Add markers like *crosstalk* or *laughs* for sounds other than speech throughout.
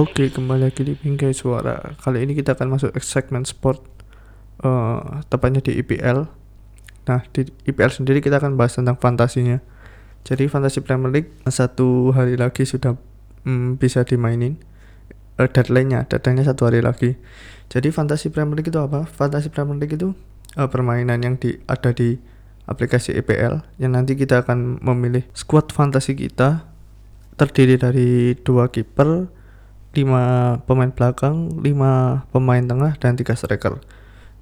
Oke, kembali lagi di Bingkai Suara. Kali ini kita akan masuk ke segmen sport, uh, tepatnya di IPL. Nah, di IPL sendiri kita akan bahas tentang fantasinya. Jadi fantasi Premier League satu hari lagi sudah um, bisa dimainin. Uh, deadline-nya, deadline-nya satu hari lagi. Jadi fantasi Premier League itu apa? Fantasi Premier League itu uh, permainan yang di, ada di aplikasi IPL yang nanti kita akan memilih squad fantasi kita terdiri dari dua kiper, 5 pemain belakang, 5 pemain tengah dan 3 striker.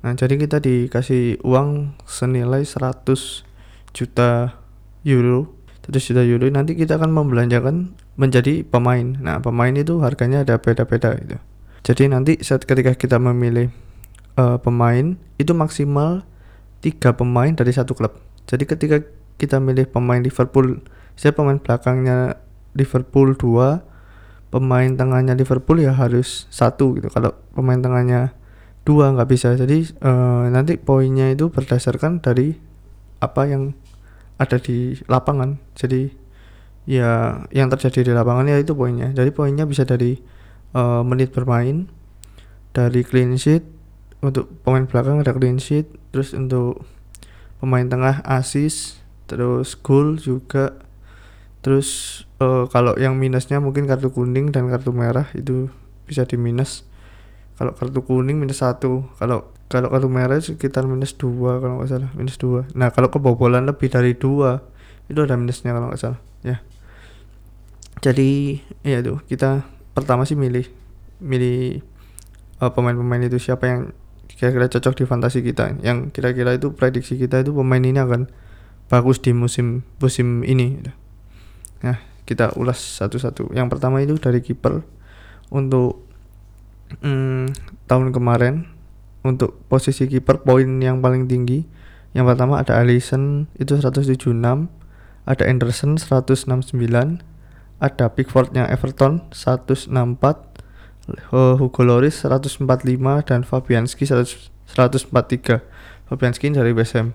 Nah, jadi kita dikasih uang senilai 100 juta euro. 100 juta euro nanti kita akan membelanjakan menjadi pemain. Nah, pemain itu harganya ada beda-beda gitu. Jadi nanti saat ketika kita memilih uh, pemain itu maksimal tiga pemain dari satu klub. Jadi ketika kita milih pemain Liverpool, saya pemain belakangnya Liverpool 2, pemain tengahnya Liverpool ya harus satu gitu. Kalau pemain tengahnya dua nggak bisa. Jadi uh, nanti poinnya itu berdasarkan dari apa yang ada di lapangan. Jadi ya yang terjadi di lapangan ya itu poinnya. Jadi poinnya bisa dari uh, menit bermain dari clean sheet untuk pemain belakang ada clean sheet terus untuk pemain tengah assist terus goal juga terus uh, kalau yang minusnya mungkin kartu kuning dan kartu merah itu bisa di minus kalau kartu kuning minus satu kalau kalau kartu merah sekitar minus dua kalau nggak salah minus dua. Nah kalau kebobolan lebih dari dua itu ada minusnya kalau nggak salah ya. Jadi ya tuh kita pertama sih milih milih uh, pemain-pemain itu siapa yang kira-kira cocok di fantasi kita. Yang kira-kira itu prediksi kita itu pemain ini akan bagus di musim musim ini nah kita ulas satu-satu. Yang pertama itu dari kiper untuk hmm, tahun kemarin untuk posisi kiper poin yang paling tinggi. Yang pertama ada Alisson itu 176, ada Anderson 169, ada Pickfordnya Everton 164, Hugo Lloris 145 dan Fabianski 143. Fabianski dari Ham.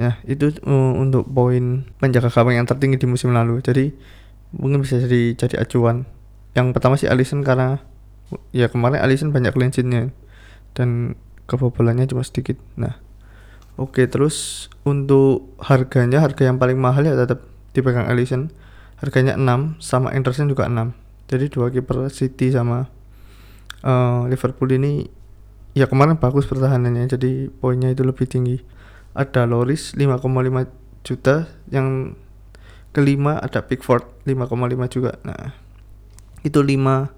Ya, itu uh, untuk poin penjaga gawang yang tertinggi di musim lalu. Jadi mungkin bisa jadi jadi acuan. Yang pertama sih Alisson karena ya kemarin Alisson banyak clean dan kebobolannya cuma sedikit. Nah oke terus untuk harganya harga yang paling mahal ya tetap dipegang Alisson. Harganya 6 sama Anderson juga 6 jadi dua kiper City sama uh, Liverpool ini ya kemarin bagus pertahanannya jadi poinnya itu lebih tinggi ada Loris 5,5 juta. Yang kelima ada Pickford 5,5 juga. Nah itu lima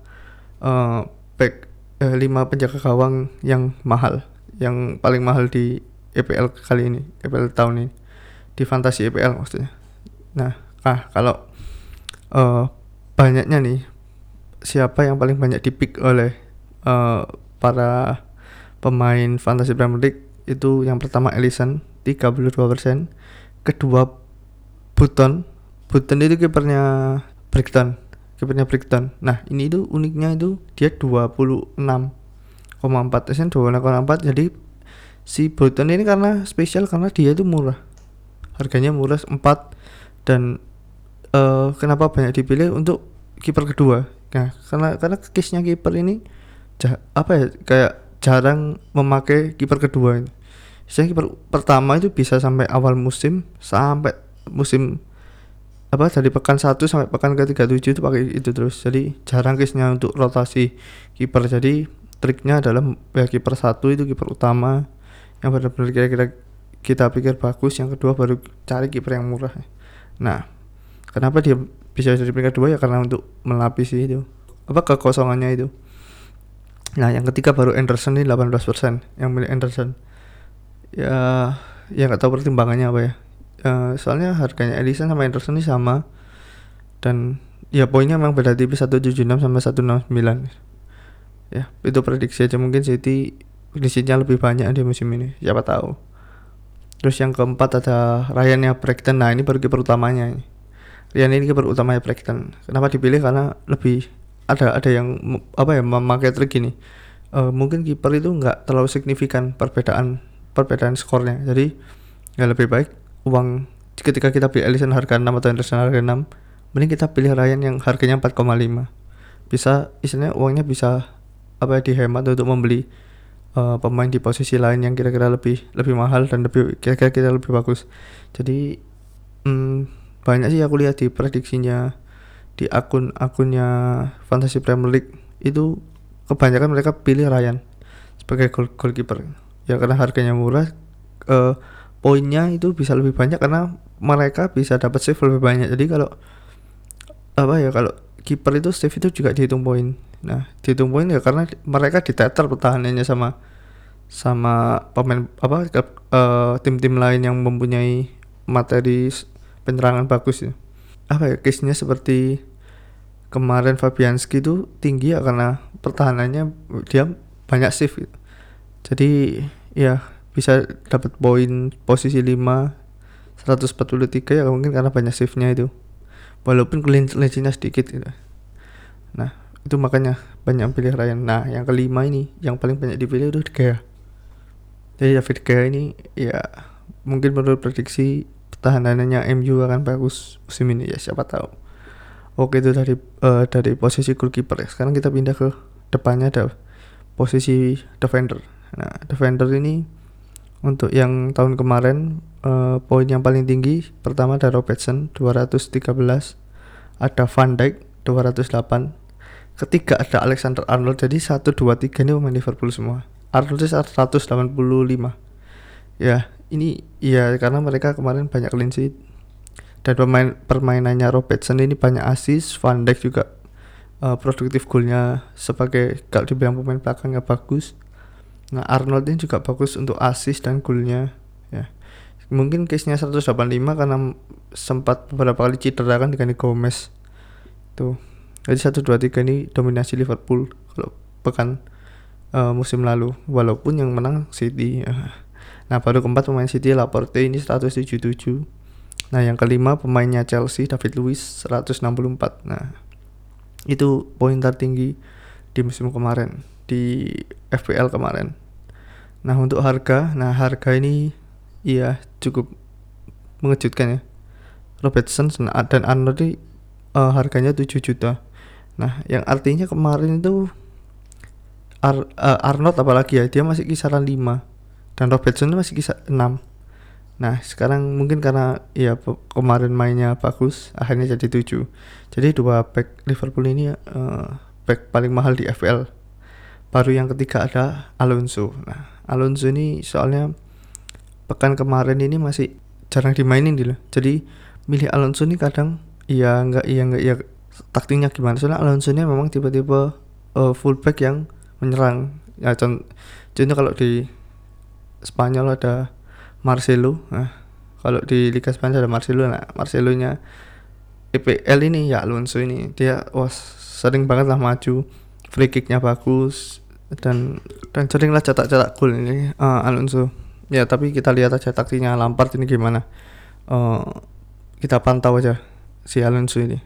uh, back uh, lima penjaga gawang yang mahal. Yang paling mahal di EPL kali ini EPL tahun ini. Di fantasi EPL maksudnya. Nah ah kalau uh, banyaknya nih siapa yang paling banyak dipick oleh uh, para pemain fantasi Premier League itu yang pertama Ellison 32% kedua Button. Button itu kipernya Brighton kipernya Brighton nah ini itu uniknya itu dia 26,4 persen 26,4 jadi si Button ini karena spesial karena dia itu murah. Harganya murah 4 dan uh, kenapa banyak dipilih? Untuk kiper kedua. Nah karena karena case kiper ini apa ya kayak jarang memakai kiper kedua ini. Saya kiper pertama itu bisa sampai awal musim sampai musim apa dari pekan 1 sampai pekan ke 37 itu pakai itu terus. Jadi jarang case-nya untuk rotasi kiper. Jadi triknya adalah ya kiper satu itu kiper utama. Yang benar-benar kira-kira kita pikir bagus yang kedua baru cari kiper yang murah. Nah kenapa dia bisa jadi peringkat dua ya karena untuk melapisi itu apa kekosongannya itu nah yang ketiga baru Anderson ini 18% yang milik Anderson. Ya ya nggak tahu pertimbangannya apa ya. Uh, soalnya harganya Edison sama Anderson ini sama. Dan ya poinnya memang beda tipis 176 sama 169 ya itu prediksi aja. Mungkin City prediksi-nya lebih banyak di musim ini. Siapa tahu. Terus yang keempat ada Ryan ya Brighton nah ini baru kiper utamanya Ryan ini kiper utamanya Brighton kenapa dipilih? Karena lebih ada ada yang apa ya memakai trik ini uh, mungkin kiper itu nggak terlalu signifikan perbedaan perbedaan skornya. Jadi ya lebih baik uang ketika kita beli Ellison harga 6 atau Anderson harga 6 mending kita pilih Ryan yang harganya 4,5 bisa istilahnya uangnya bisa apa ya dihemat untuk membeli uh, pemain di posisi lain yang kira-kira lebih lebih mahal dan lebih kira-kira lebih bagus. Jadi hmm, banyak sih aku lihat di prediksinya di akun-akunnya Fantasy Premier League itu kebanyakan mereka pilih Ryan sebagai goal goalkeeper. Ya karena harganya murah uh, poinnya itu bisa lebih banyak karena mereka bisa dapat save lebih banyak. Jadi kalau apa ya kalau kiper itu save itu juga dihitung poin. Nah dihitung poin ya karena mereka diteter pertahanannya sama sama pemain apa uh, tim-tim lain yang mempunyai materi penyerangan bagus ya apa ya case nya seperti kemarin Fabianski itu tinggi ya karena pertahanannya dia banyak save gitu. jadi ya bisa dapat poin posisi 5 143 ya mungkin karena banyak save-nya itu. Walaupun clean sedikit gitu. Nah itu makanya banyak pilih Ryan. Nah yang kelima ini yang paling banyak dipilih itu De Gea. Jadi David Gea ini ya mungkin menurut prediksi pertahanannya MU akan bagus musim ini ya siapa tahu. Oke itu dari uh, dari posisi goalkeeper ya. Sekarang kita pindah ke depannya ada posisi defender. Nah defender ini untuk yang tahun kemarin uh, poin yang paling tinggi pertama ada Robertson 213 ada Van Dijk 208 ketiga ada Alexander Arnold. Jadi 1 2 3 ini pemain Liverpool semua. Arnold 185 ya ini ya karena mereka kemarin banyak clean sheet. Dan pemain permainannya Robertson ini banyak assist Van Dijk juga uh, produktif golnya sebagai kalau dibilang pemain belakangnya bagus. Nah Arnold ini juga bagus untuk assist dan golnya ya. Mungkin case nya 185 karena sempat beberapa kali cedera kan dengan Gomez. Tuh. Jadi 123 ini dominasi Liverpool kalau pekan uh, musim lalu. Walaupun yang menang City ya. Nah baru keempat pemain City Laporte ini 177 nah yang kelima pemainnya Chelsea David Luiz 164 nah itu poin tertinggi di musim kemarin di FPL kemarin. Nah untuk harga nah harga ini iya cukup mengejutkan ya. Robertson dan Arnold ini uh, harganya 7 juta. Nah yang artinya kemarin itu Ar uh, Arnold apalagi ya dia masih kisaran 5 dan Robertson masih kisar 6 nah sekarang mungkin karena ya kemarin mainnya bagus akhirnya jadi 7 jadi dua back Liverpool ini uh, back paling mahal di FPL baru yang ketiga ada Alonso. Nah Alonso ini soalnya pekan kemarin ini masih jarang dimainin gitu jadi milih Alonso ini kadang iya enggak iya enggak iya taktiknya gimana. Soalnya Alonso ini memang tiba-tiba uh, fullback yang menyerang. Ya contoh, contoh kalau di Spanyol ada Marcelo. Nah kalau di Liga Spanyol ada Marcelo nah Marcelo nya EPL ini ya Alonso ini dia wah sering banget lah maju free kicknya bagus dan dan sering lah cetak-cetak gol ini uh, Alonso. Ya tapi kita lihat aja taktiknya Lampard ini gimana. Uh, kita pantau aja si Alonso ini.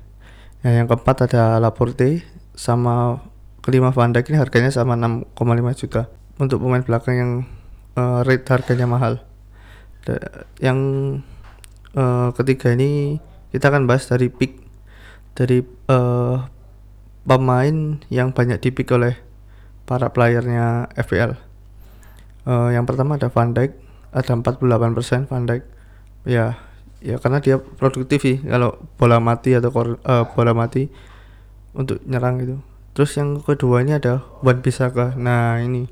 Ya yang keempat ada Laporte sama kelima Van Dijk ini harganya sama 6,5 juta. Untuk pemain belakang yang uh, rate harganya mahal. Da, yang uh, ketiga ini kita akan bahas dari pick dari uh, pemain yang banyak dipick oleh para playernya FPL uh, yang pertama ada Van Dijk ada 48% Van Dijk. Ya ya karena dia produktif sih kalau bola mati atau uh, bola mati untuk nyerang gitu. Terus yang kedua ini ada Wan Bisaka nah ini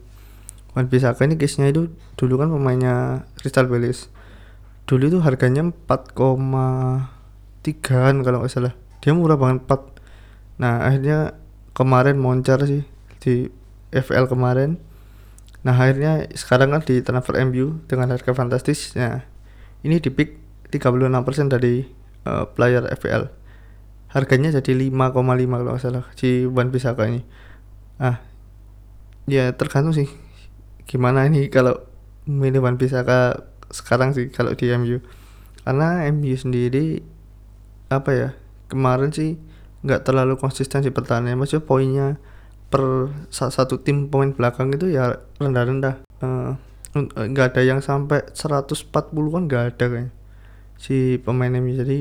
Wan Bisaka ini case nya itu dulu kan pemainnya Crystal Palace. Dulu itu harganya 4,3an kalau nggak salah. Dia murah banget 4 nah akhirnya kemarin moncar sih di FL kemarin. Nah akhirnya sekarang kan di transfer MU dengan harga fantastis. Ya ini di pick 36% dari uh, player FPL harganya jadi 5,5 kalau nggak salah si Wan Bisaka ini. Ah ya tergantung sih gimana ini kalau milih Wan Bisaka sekarang sih kalau di MU karena MU sendiri apa ya kemarin sih nggak terlalu konsisten sih pertahanannya maksudnya poinnya per satu tim pemain belakang itu ya rendah-rendah. Uh, nggak ada yang sampai 140 kan nggak ada kayak si pemain ini jadi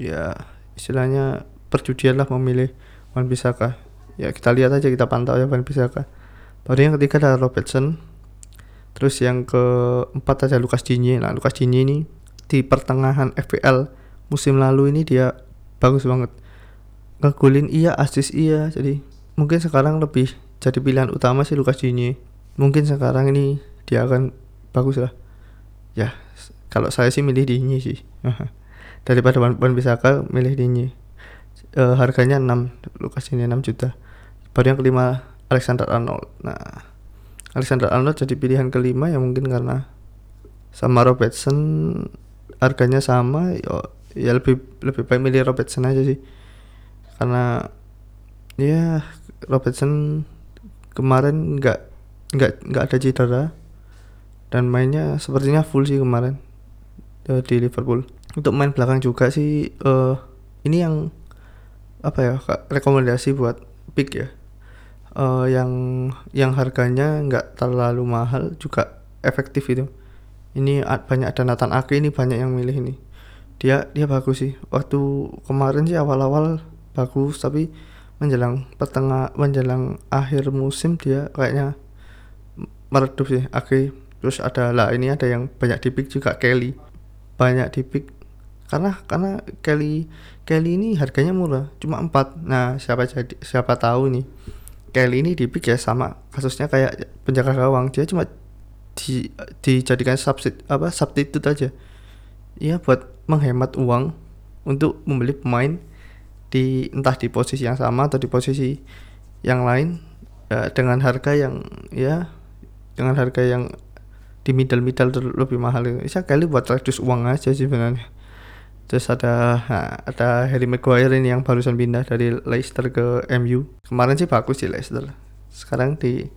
ya istilahnya perjudian lah memilih Wan Bisaka ya kita lihat aja kita pantau ya Van Bissaka baru yang ketiga adalah Robertson terus yang keempat ada Lucas Digne. Nah Lucas Digne ini di pertengahan FPL musim lalu ini dia bagus banget. Ngegolin iya asis iya. Jadi mungkin sekarang lebih jadi pilihan utama sih Lucas Digne. Mungkin sekarang ini dia akan bagus lah. Ya kalau saya sih milih Digne sih. *laughs* Daripada Van Bissaka milih Digne. E, harganya 6 Lucas Digne 6 juta. Baru yang kelima Alexander Arnold. Nah Alexander Arnold jadi pilihan kelima ya mungkin karena sama Robertson harganya sama ya, ya lebih lebih baik milih Robertson aja sih. Karena ya Robertson kemarin nggak nggak nggak ada cedera dan mainnya sepertinya full sih kemarin uh, di Liverpool. Untuk main belakang juga sih uh, ini yang apa ya rekomendasi buat pick ya uh, yang yang harganya nggak terlalu mahal juga efektif itu. Ini banyak ada Nathan Ake ini banyak yang milih ini. Dia dia bagus sih. Waktu kemarin sih awal-awal bagus tapi menjelang pertengah menjelang akhir musim dia kayaknya meredup sih Ake. Terus ada lah ini ada yang banyak dipik juga Kelly. Banyak dipik karena karena Kelly Kelly ini harganya murah cuma 4 nah siapa jadi siapa tahu nih Kelly ini dipik ya sama kasusnya kayak penjaga gawang. Dia cuma di dijadikan substitute apa substitute aja. Ya buat menghemat uang untuk membeli pemain di entah di posisi yang sama atau di posisi yang lain ya, dengan harga yang ya dengan harga yang di middle middle lebih mahal. Saya kali buat reduce uang aja sih sebenarnya terus ada nah, ada Harry Maguire ini yang barusan pindah dari Leicester ke MU kemarin sih bagus sih Leicester. Sekarang di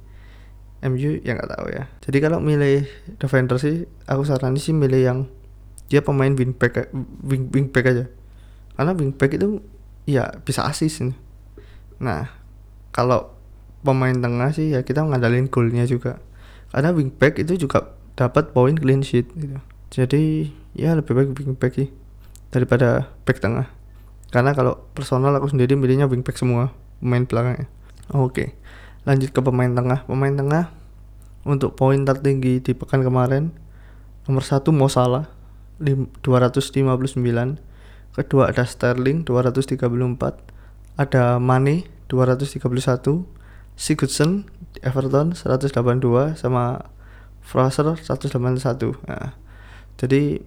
MU ya nggak tahu ya. Jadi kalau milih defender sih aku saranin sih milih yang dia pemain wingback wing wingback aja. Karena wingback itu ya bisa asis nah kalau pemain tengah sih ya kita ngandalin golnya juga. Karena wingback itu juga dapat poin clean sheet gitu. Jadi ya lebih baik wingback sih daripada back tengah. Karena kalau personal aku sendiri milihnya wingback semua pemain belakangnya. Oke lanjut ke pemain tengah. Pemain tengah untuk poin tertinggi di pekan kemarin nomor satu Mo Salah 259 kedua ada Sterling 234 ada Mane 231 Sigurdsson Everton 182 sama Fraser 181 nah, jadi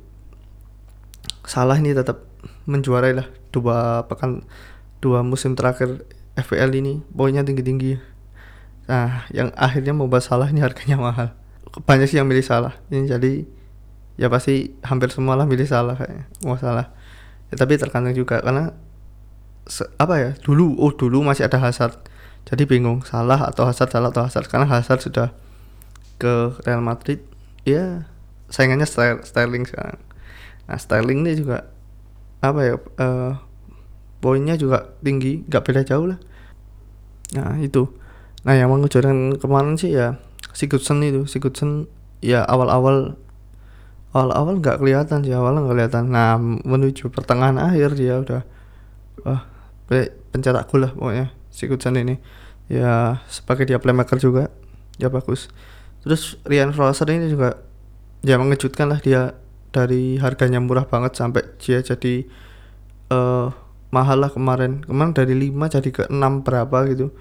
salah ini tetap menjuarai lah dua pekan dua musim terakhir FPL ini poinnya tinggi-tinggi Nah, yang akhirnya membuat salah ini harganya *laughs* mahal. Banyak sih yang milih salah. Ini jadi ya pasti hampir semua lah milih salah kayaknya. Mau salah. Ya, tapi tergantung juga karena apa ya dulu oh dulu masih ada Hazard jadi bingung salah atau Hazard salah atau Hazard karena Hazard sudah ke Real Madrid ya saingannya Sterling sekarang nah Sterling ini juga apa ya uh, poinnya juga tinggi nggak beda jauh lah. Nah itu. Nah yang mengejuarkan kemarin sih ya Sigurdsson itu. Sigurdsson ya awal-awal awal-awal nggak kelihatan sih awal nggak kelihatan. Nah menuju pertengahan akhir dia udah wah pencetak gol lah pokoknya Sigurdsson ini. Ya sebagai dia playmaker juga ya bagus. Terus Ryan Fraser ini juga ya mengejutkan lah dia dari harganya murah banget sampai dia jadi uh, mahal lah kemarin. Kemarin dari 5 jadi ke 6 berapa gitu.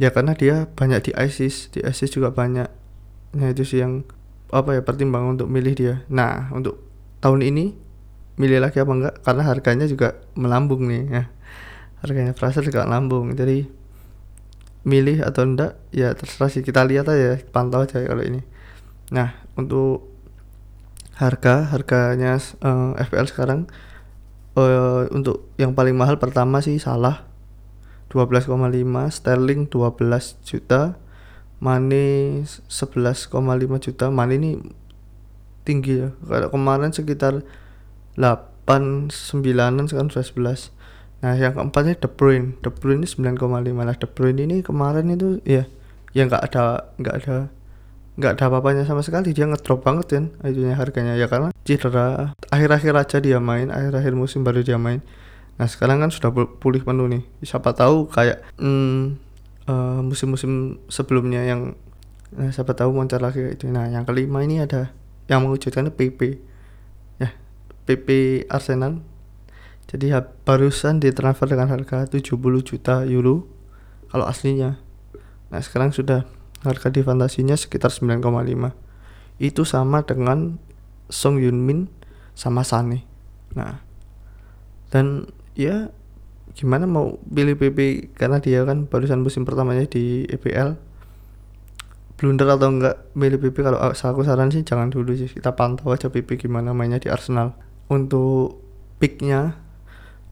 Ya karena dia banyak di ISIS. Di ISIS juga banyak. Nah itu sih yang apa ya pertimbangan untuk milih dia. Nah untuk tahun ini milih lagi apa enggak? Karena harganya juga melambung nih ya. Harganya Fraser juga melambung jadi milih atau enggak ya terserah sih. Kita lihat aja pantau aja kalau ini. Nah untuk harga harganya uh, eh, FPL sekarang uh, untuk yang paling mahal pertama sih salah 12,5 sterling 12 juta Mane 11,5 juta. Mane ini tinggi ya kalau kemarin sekitar 8 9an sekarang sudah 11 nah yang keempatnya De Bruyne De Bruyne ini 9,5 nah De Bruyne ini kemarin itu ya ya nggak ada nggak ada nggak ada apa-apanya sama sekali. Dia ngedrop banget kan itunya harganya. Ya karena cedera. Akhir-akhir aja dia main. Akhir-akhir musim baru dia main. Nah sekarang kan sudah pulih penuh nih. Siapa tahu kayak hmm, uh, musim-musim sebelumnya yang nah, siapa tahu moncer lagi itu nah yang kelima ini ada yang mewujudkan PP ya PP Arsenal. Jadi ya, barusan ditransfer dengan harga 70 juta euro kalau aslinya. Nah sekarang sudah harga di fantasinya sekitar 9,5 itu sama dengan Song Yun Min sama Sane. Nah dan ya gimana mau pilih PP karena dia kan barusan musim pertamanya di EPL blunder atau enggak pilih PP kalau aku saran sih jangan dulu sih. Kita pantau aja PP gimana mainnya di Arsenal. Untuk picknya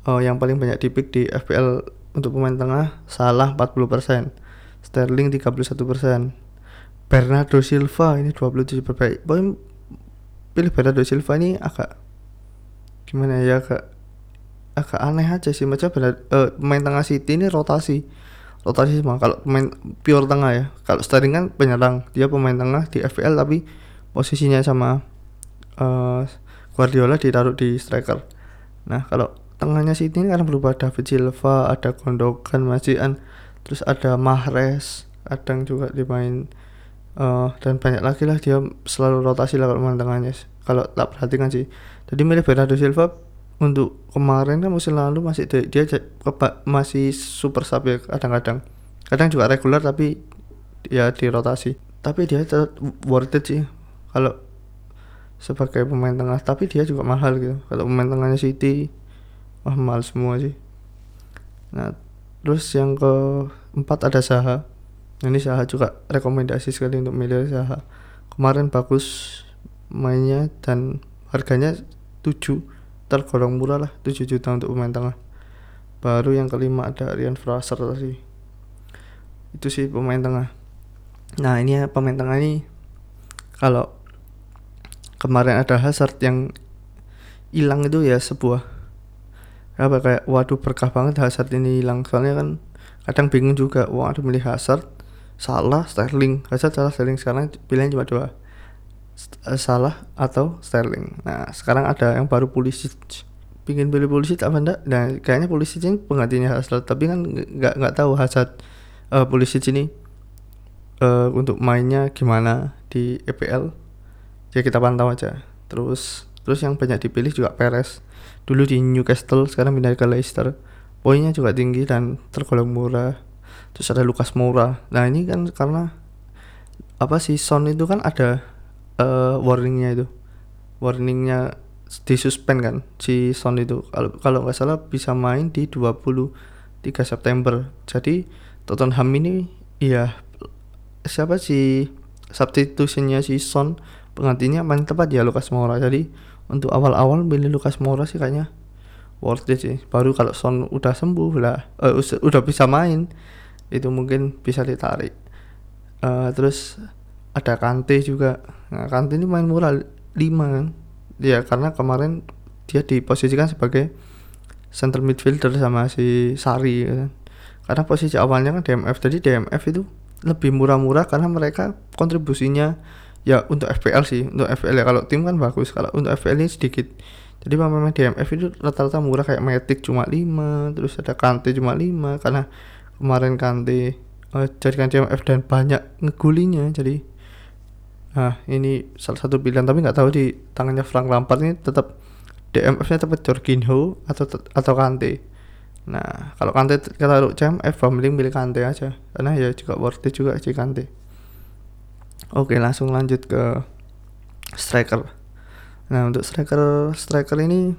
uh, yang paling banyak di pick di FPL untuk pemain tengah salah 40% Sterling 31% Bernardo Silva ini 27 perbaik Boy pilih Bernardo Silva ini agak gimana ya agak agak aneh aja sih. Macam benar uh, pemain tengah City ini rotasi. Rotasi semua. Kalau pemain pure tengah ya. Kalau Sterling kan penyerang. Dia pemain tengah di FPL tapi posisinya sama uh, Guardiola ditaruh di striker. Nah kalau tengahnya City ini kan berubah David Silva ada Gondogan Masian terus ada Mahrez kadang juga dimain uh, dan banyak lagi lah dia selalu rotasi lah kalau tengahnya kalau tak perhatikan sih. Jadi milih Bernardo Silva untuk kemarin kan musim lalu masih dia, dia masih super sub ya kadang-kadang. Kadang juga regular tapi ya di rotasi tapi dia tetap worth it sih. Kalau sebagai pemain tengah tapi dia juga mahal gitu. Kalau pemain tengahnya City wah mahal semua sih. Nah terus yang keempat ada Saha. Ini Saha juga rekomendasi sekali untuk milih Saha. Kemarin bagus mainnya dan harganya 7 tergolong murah lah 7 juta untuk pemain tengah. Baru yang kelima ada Rian Fraser tadi. Itu sih pemain tengah. Nah ini ya pemain tengah ini kalau kemarin ada Hazard yang hilang itu ya sebuah apa kayak waduh berkah banget Hazard ini hilang. Soalnya kan kadang bingung juga wah ada milih Hazard salah Sterling Hazard salah Sterling sekarang pilihan cuma dua Eh, salah atau Sterling. Nah sekarang ada yang baru Pulisic. Pingin beli Pulisic apa enggak? Nah kayaknya Pulisic ini penggantinya Hazard. Tapi kan nggak nggak tahu Hazard uh, Pulisic ini uh, untuk mainnya gimana di EPL. Ya kita pantau aja. Terus terus yang banyak dipilih juga Perez. Dulu di Newcastle, sekarang pindah ke Leicester. Poinnya juga tinggi dan tergolong murah. Terus ada Lucas Moura. Nah ini kan karena apa sih Son itu kan ada uh, warningnya itu. Warningnya disuspend kan si Son itu. Kalau kalau nggak salah bisa main di 23 September. Jadi Tottenham ini iya siapa si substitusinya si Son penggantinya main tepat ya Lucas Moura. Jadi untuk awal-awal pilih Lucas Moura sih kayaknya worth it sih. Baru kalau Son udah sembuh lah uh, udah bisa main itu mungkin bisa ditarik. Uh, terus ada Kante juga. Nah Kante ini main murah 5 kan? Ya karena kemarin dia diposisikan sebagai center midfielder sama si Sari kan. karena posisi awalnya kan DMF jadi DMF itu lebih murah-murah karena mereka kontribusinya ya untuk FPL sih untuk FPL ya. Kalau tim kan bagus kalau untuk FPL ini sedikit jadi pemain DMF itu rata-rata murah kayak Matic cuma 5 terus ada Kante cuma 5 karena kemarin Kante uh, jadikan DMF dan banyak ngegulinya jadi Nah ini salah satu pilihan tapi nggak tahu di tangannya Frank Lampard ini tetap DMF-nya tetap Jorginho atau atau Kante. Nah kalau Kante taruh CMF, mending pilih Kante aja karena ya juga worth it juga sih Kante. Oke langsung lanjut ke striker. Nah untuk striker striker ini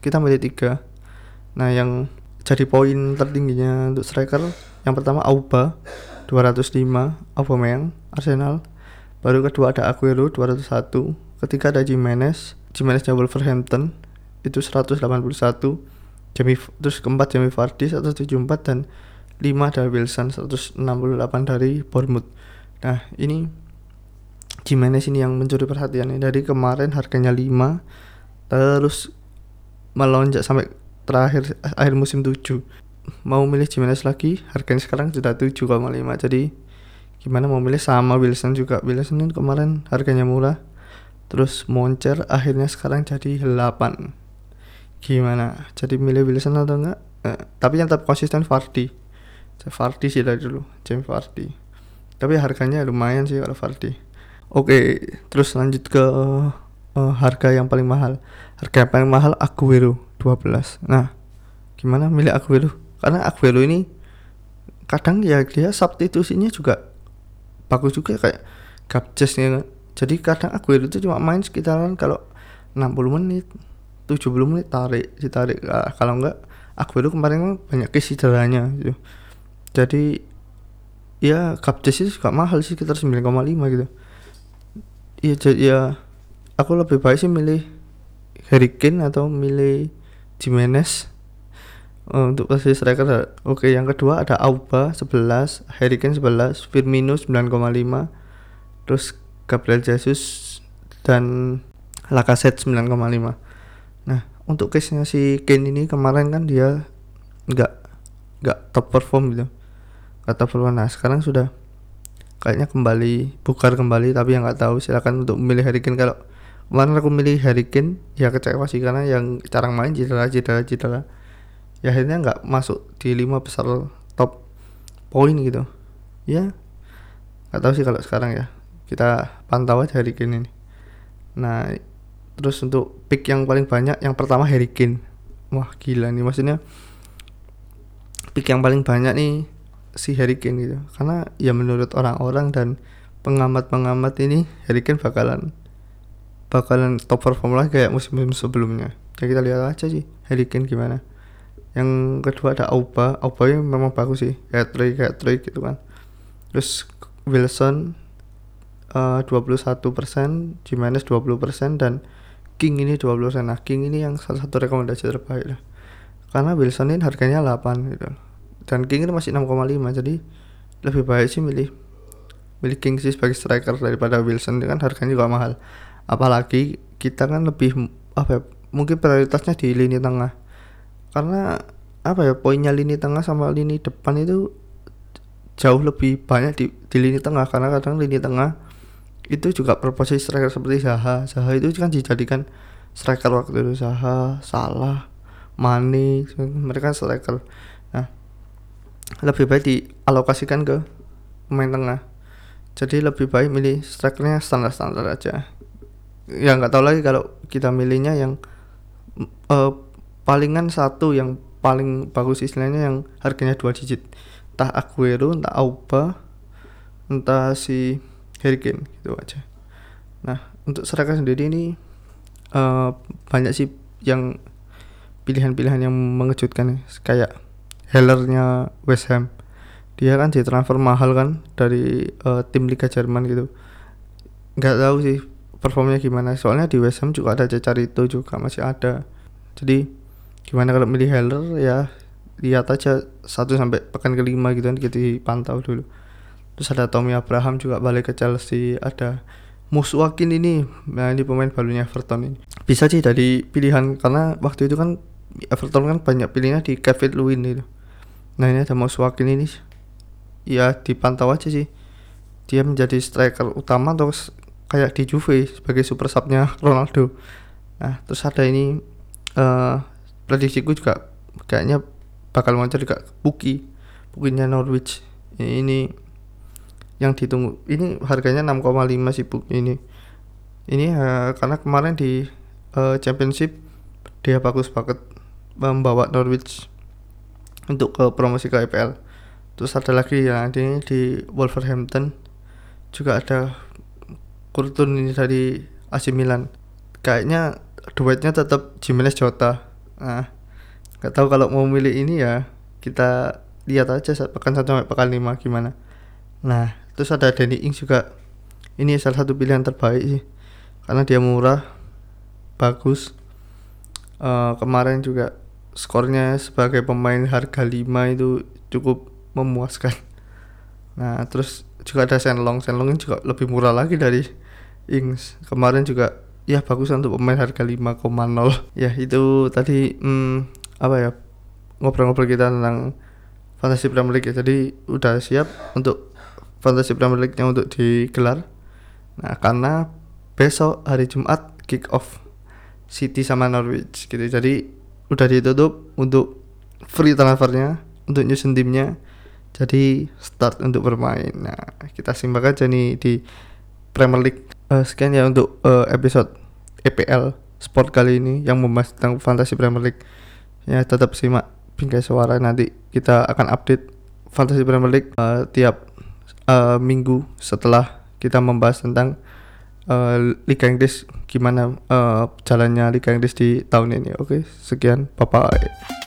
kita milih tiga. Nah yang jadi poin tertingginya untuk striker yang pertama Auba 205 Aubameyang Arsenal. Baru kedua ada Aguero 201 ketiga ada Jimenez Jimeneznya Wolverhampton itu 181 Jamie terus keempat Jamie Vardy 174 dan 5 ada Wilson 168 dari Bournemouth. Nah ini Jimenez ini yang mencuri perhatian ini dari kemarin harganya 5 terus melonjak sampai terakhir akhir musim 7 mau milih Jimenez lagi harganya sekarang sudah 7,5 jadi gimana mau milih? Sama Wilson juga. Wilson ini kemarin harganya murah terus moncer akhirnya sekarang jadi 8 gimana? Jadi milih Wilson atau enggak? Eh, tapi yang tetap konsisten Fardi Vardy sih dari dulu James Vardy. Tapi harganya lumayan sih kalau Vardy oke terus lanjut ke uh, harga yang paling mahal. Harga yang paling mahal Aguero 12 nah gimana milih Aguero? Karena Aguero ini kadang ya dia substitusinya juga bagus juga kayak Gapjesnya jadi kadang Aguero itu cuma main sekitaran kalau 60 menit 70 menit tarik ditarik. Nah, kalau enggak Aguero kemarin kan banyak kesideranya gitu. Jadi ya Gapjes itu juga mahal sih sekitar 9,5 gitu iya jadi ya aku lebih baik sih milih Harry Kane atau milih Jimenez. Uh, untuk posisi striker oke yang kedua ada Auba 11 Harry Kane 11 Firmino 9,5 terus Gabriel Jesus dan Lacazette 9,5 nah untuk case nya si Kane ini kemarin kan dia nggak nggak top perform gitu. Kata perform. Nah sekarang sudah kayaknya kembali bukar kembali tapi yang nggak tahu. Silakan untuk memilih Harry Kane. Kalau kemarin aku milih Harry Kane ya kecewa sih karena yang jarang main cedera cedera cedera ya akhirnya nggak masuk di lima besar top poin gitu. Ya nggak tahu sih kalau sekarang ya. Kita pantau aja Harry Kane ini. Nah terus untuk pick yang paling banyak yang pertama Harry Kane. Wah gila nih. Maksudnya pick yang paling banyak nih si Harry Kane gitu. Karena ya menurut orang-orang dan pengamat-pengamat ini Harry Kane bakalan bakalan top perform lagi kayak musim-musim sebelumnya. Ya kita lihat aja sih Harry Kane gimana. Yang kedua ada Auba. Auba yang memang bagus sih. Kayak Troy kayak Troy gitu kan. Terus Wilson uh, 21% Jimenez 20% dan King ini 20% nah King ini yang salah satu rekomendasi terbaik lah. Karena Wilson ini harganya 8 gitu dan King ini masih 6,5 jadi lebih baik sih milih milih King sih sebagai striker daripada Wilson kan harganya juga mahal. Apalagi kita kan lebih apa ya, mungkin prioritasnya di lini tengah. Karena apa ya poinnya lini tengah sama lini depan itu jauh lebih banyak di, di lini tengah. Karena kadang lini tengah itu juga berposisi striker seperti Zaha. Zaha itu kan dijadikan striker waktu itu. Zaha Salah Mane mereka kan striker lebih baik dialokasikan ke pemain tengah. Jadi lebih baik milih strikernya standar-standar aja. Ya nggak tahu lagi kalau kita milihnya yang uh, palingan satu yang paling bagus istilahnya yang harganya dua digit. Entah Aguero entah Auba entah si Harry gitu aja. Nah untuk striker sendiri ini uh, banyak sih yang pilihan-pilihan yang mengejutkan. Ya. kayak Hellernya West Ham. Dia kan ditransfer mahal kan dari uh, tim Liga Jerman gitu. Nggak tahu sih performnya gimana. Soalnya di West Ham juga ada cecar itu juga masih ada. Jadi gimana kalau milih Heller? Ya lihat aja satu sampai pekan kelima gitu kan kita dipantau dulu. Terus ada Tommy Abraham juga balik ke Chelsea. Ada Muswakin ini nah ini pemain barunya Everton ini. Bisa sih dari pilihan karena waktu itu kan Everton kan banyak pilihnya di Kevin Lewin itu nah ini ada Muswakin ini. Ya dipantau aja sih. Dia menjadi striker utama atau kayak di Juve sebagai super subnya Ronaldo. Nah terus ada ini uh, prediksiku juga kayaknya bakal muncul juga Buki Bukinya Norwich. Ini yang ditunggu. Ini harganya 6,5 sih book ini. Ini uh, karena kemarin di uh, championship dia bagus banget membawa Norwich untuk ke promosi ke IPL terus ada lagi yang ini di Wolverhampton. Juga ada Kurtun ini dari AC Milan. Kayaknya duetnya tetap Jimenez Jota. Nah nggak tahu kalau mau milih ini ya kita lihat aja pekan satu sampai pekan lima gimana. Nah terus ada Danny Ings juga. Ini salah satu pilihan terbaik sih karena dia murah bagus. Uh, kemarin juga skornya sebagai pemain harga 5 itu cukup memuaskan. Nah terus juga ada Senlong. Senlong juga lebih murah lagi dari Ings. Kemarin juga ya bagus untuk pemain harga 5,0 ya itu tadi hmm, apa ya ngobrol-ngobrol kita tentang Fantasy Premier League ya. Jadi udah siap untuk Fantasy Premier League-nya untuk digelar. Nah, karena besok hari Jumat kick off City sama Norwich gitu. Jadi udah ditutup untuk free transfernya untuk nyusun timnya jadi start untuk bermain. Nah kita simak aja nih di Premier League. Uh, sekian ya untuk uh, episode EPL sport kali ini yang membahas tentang fantasi Premier League. Ya tetap simak bingkai suara nanti kita akan update fantasi Premier League uh, tiap uh, minggu setelah kita membahas tentang uh, Liga Inggris gimana uh, jalannya Liga Inggris di tahun ini? Oke sekian bye bye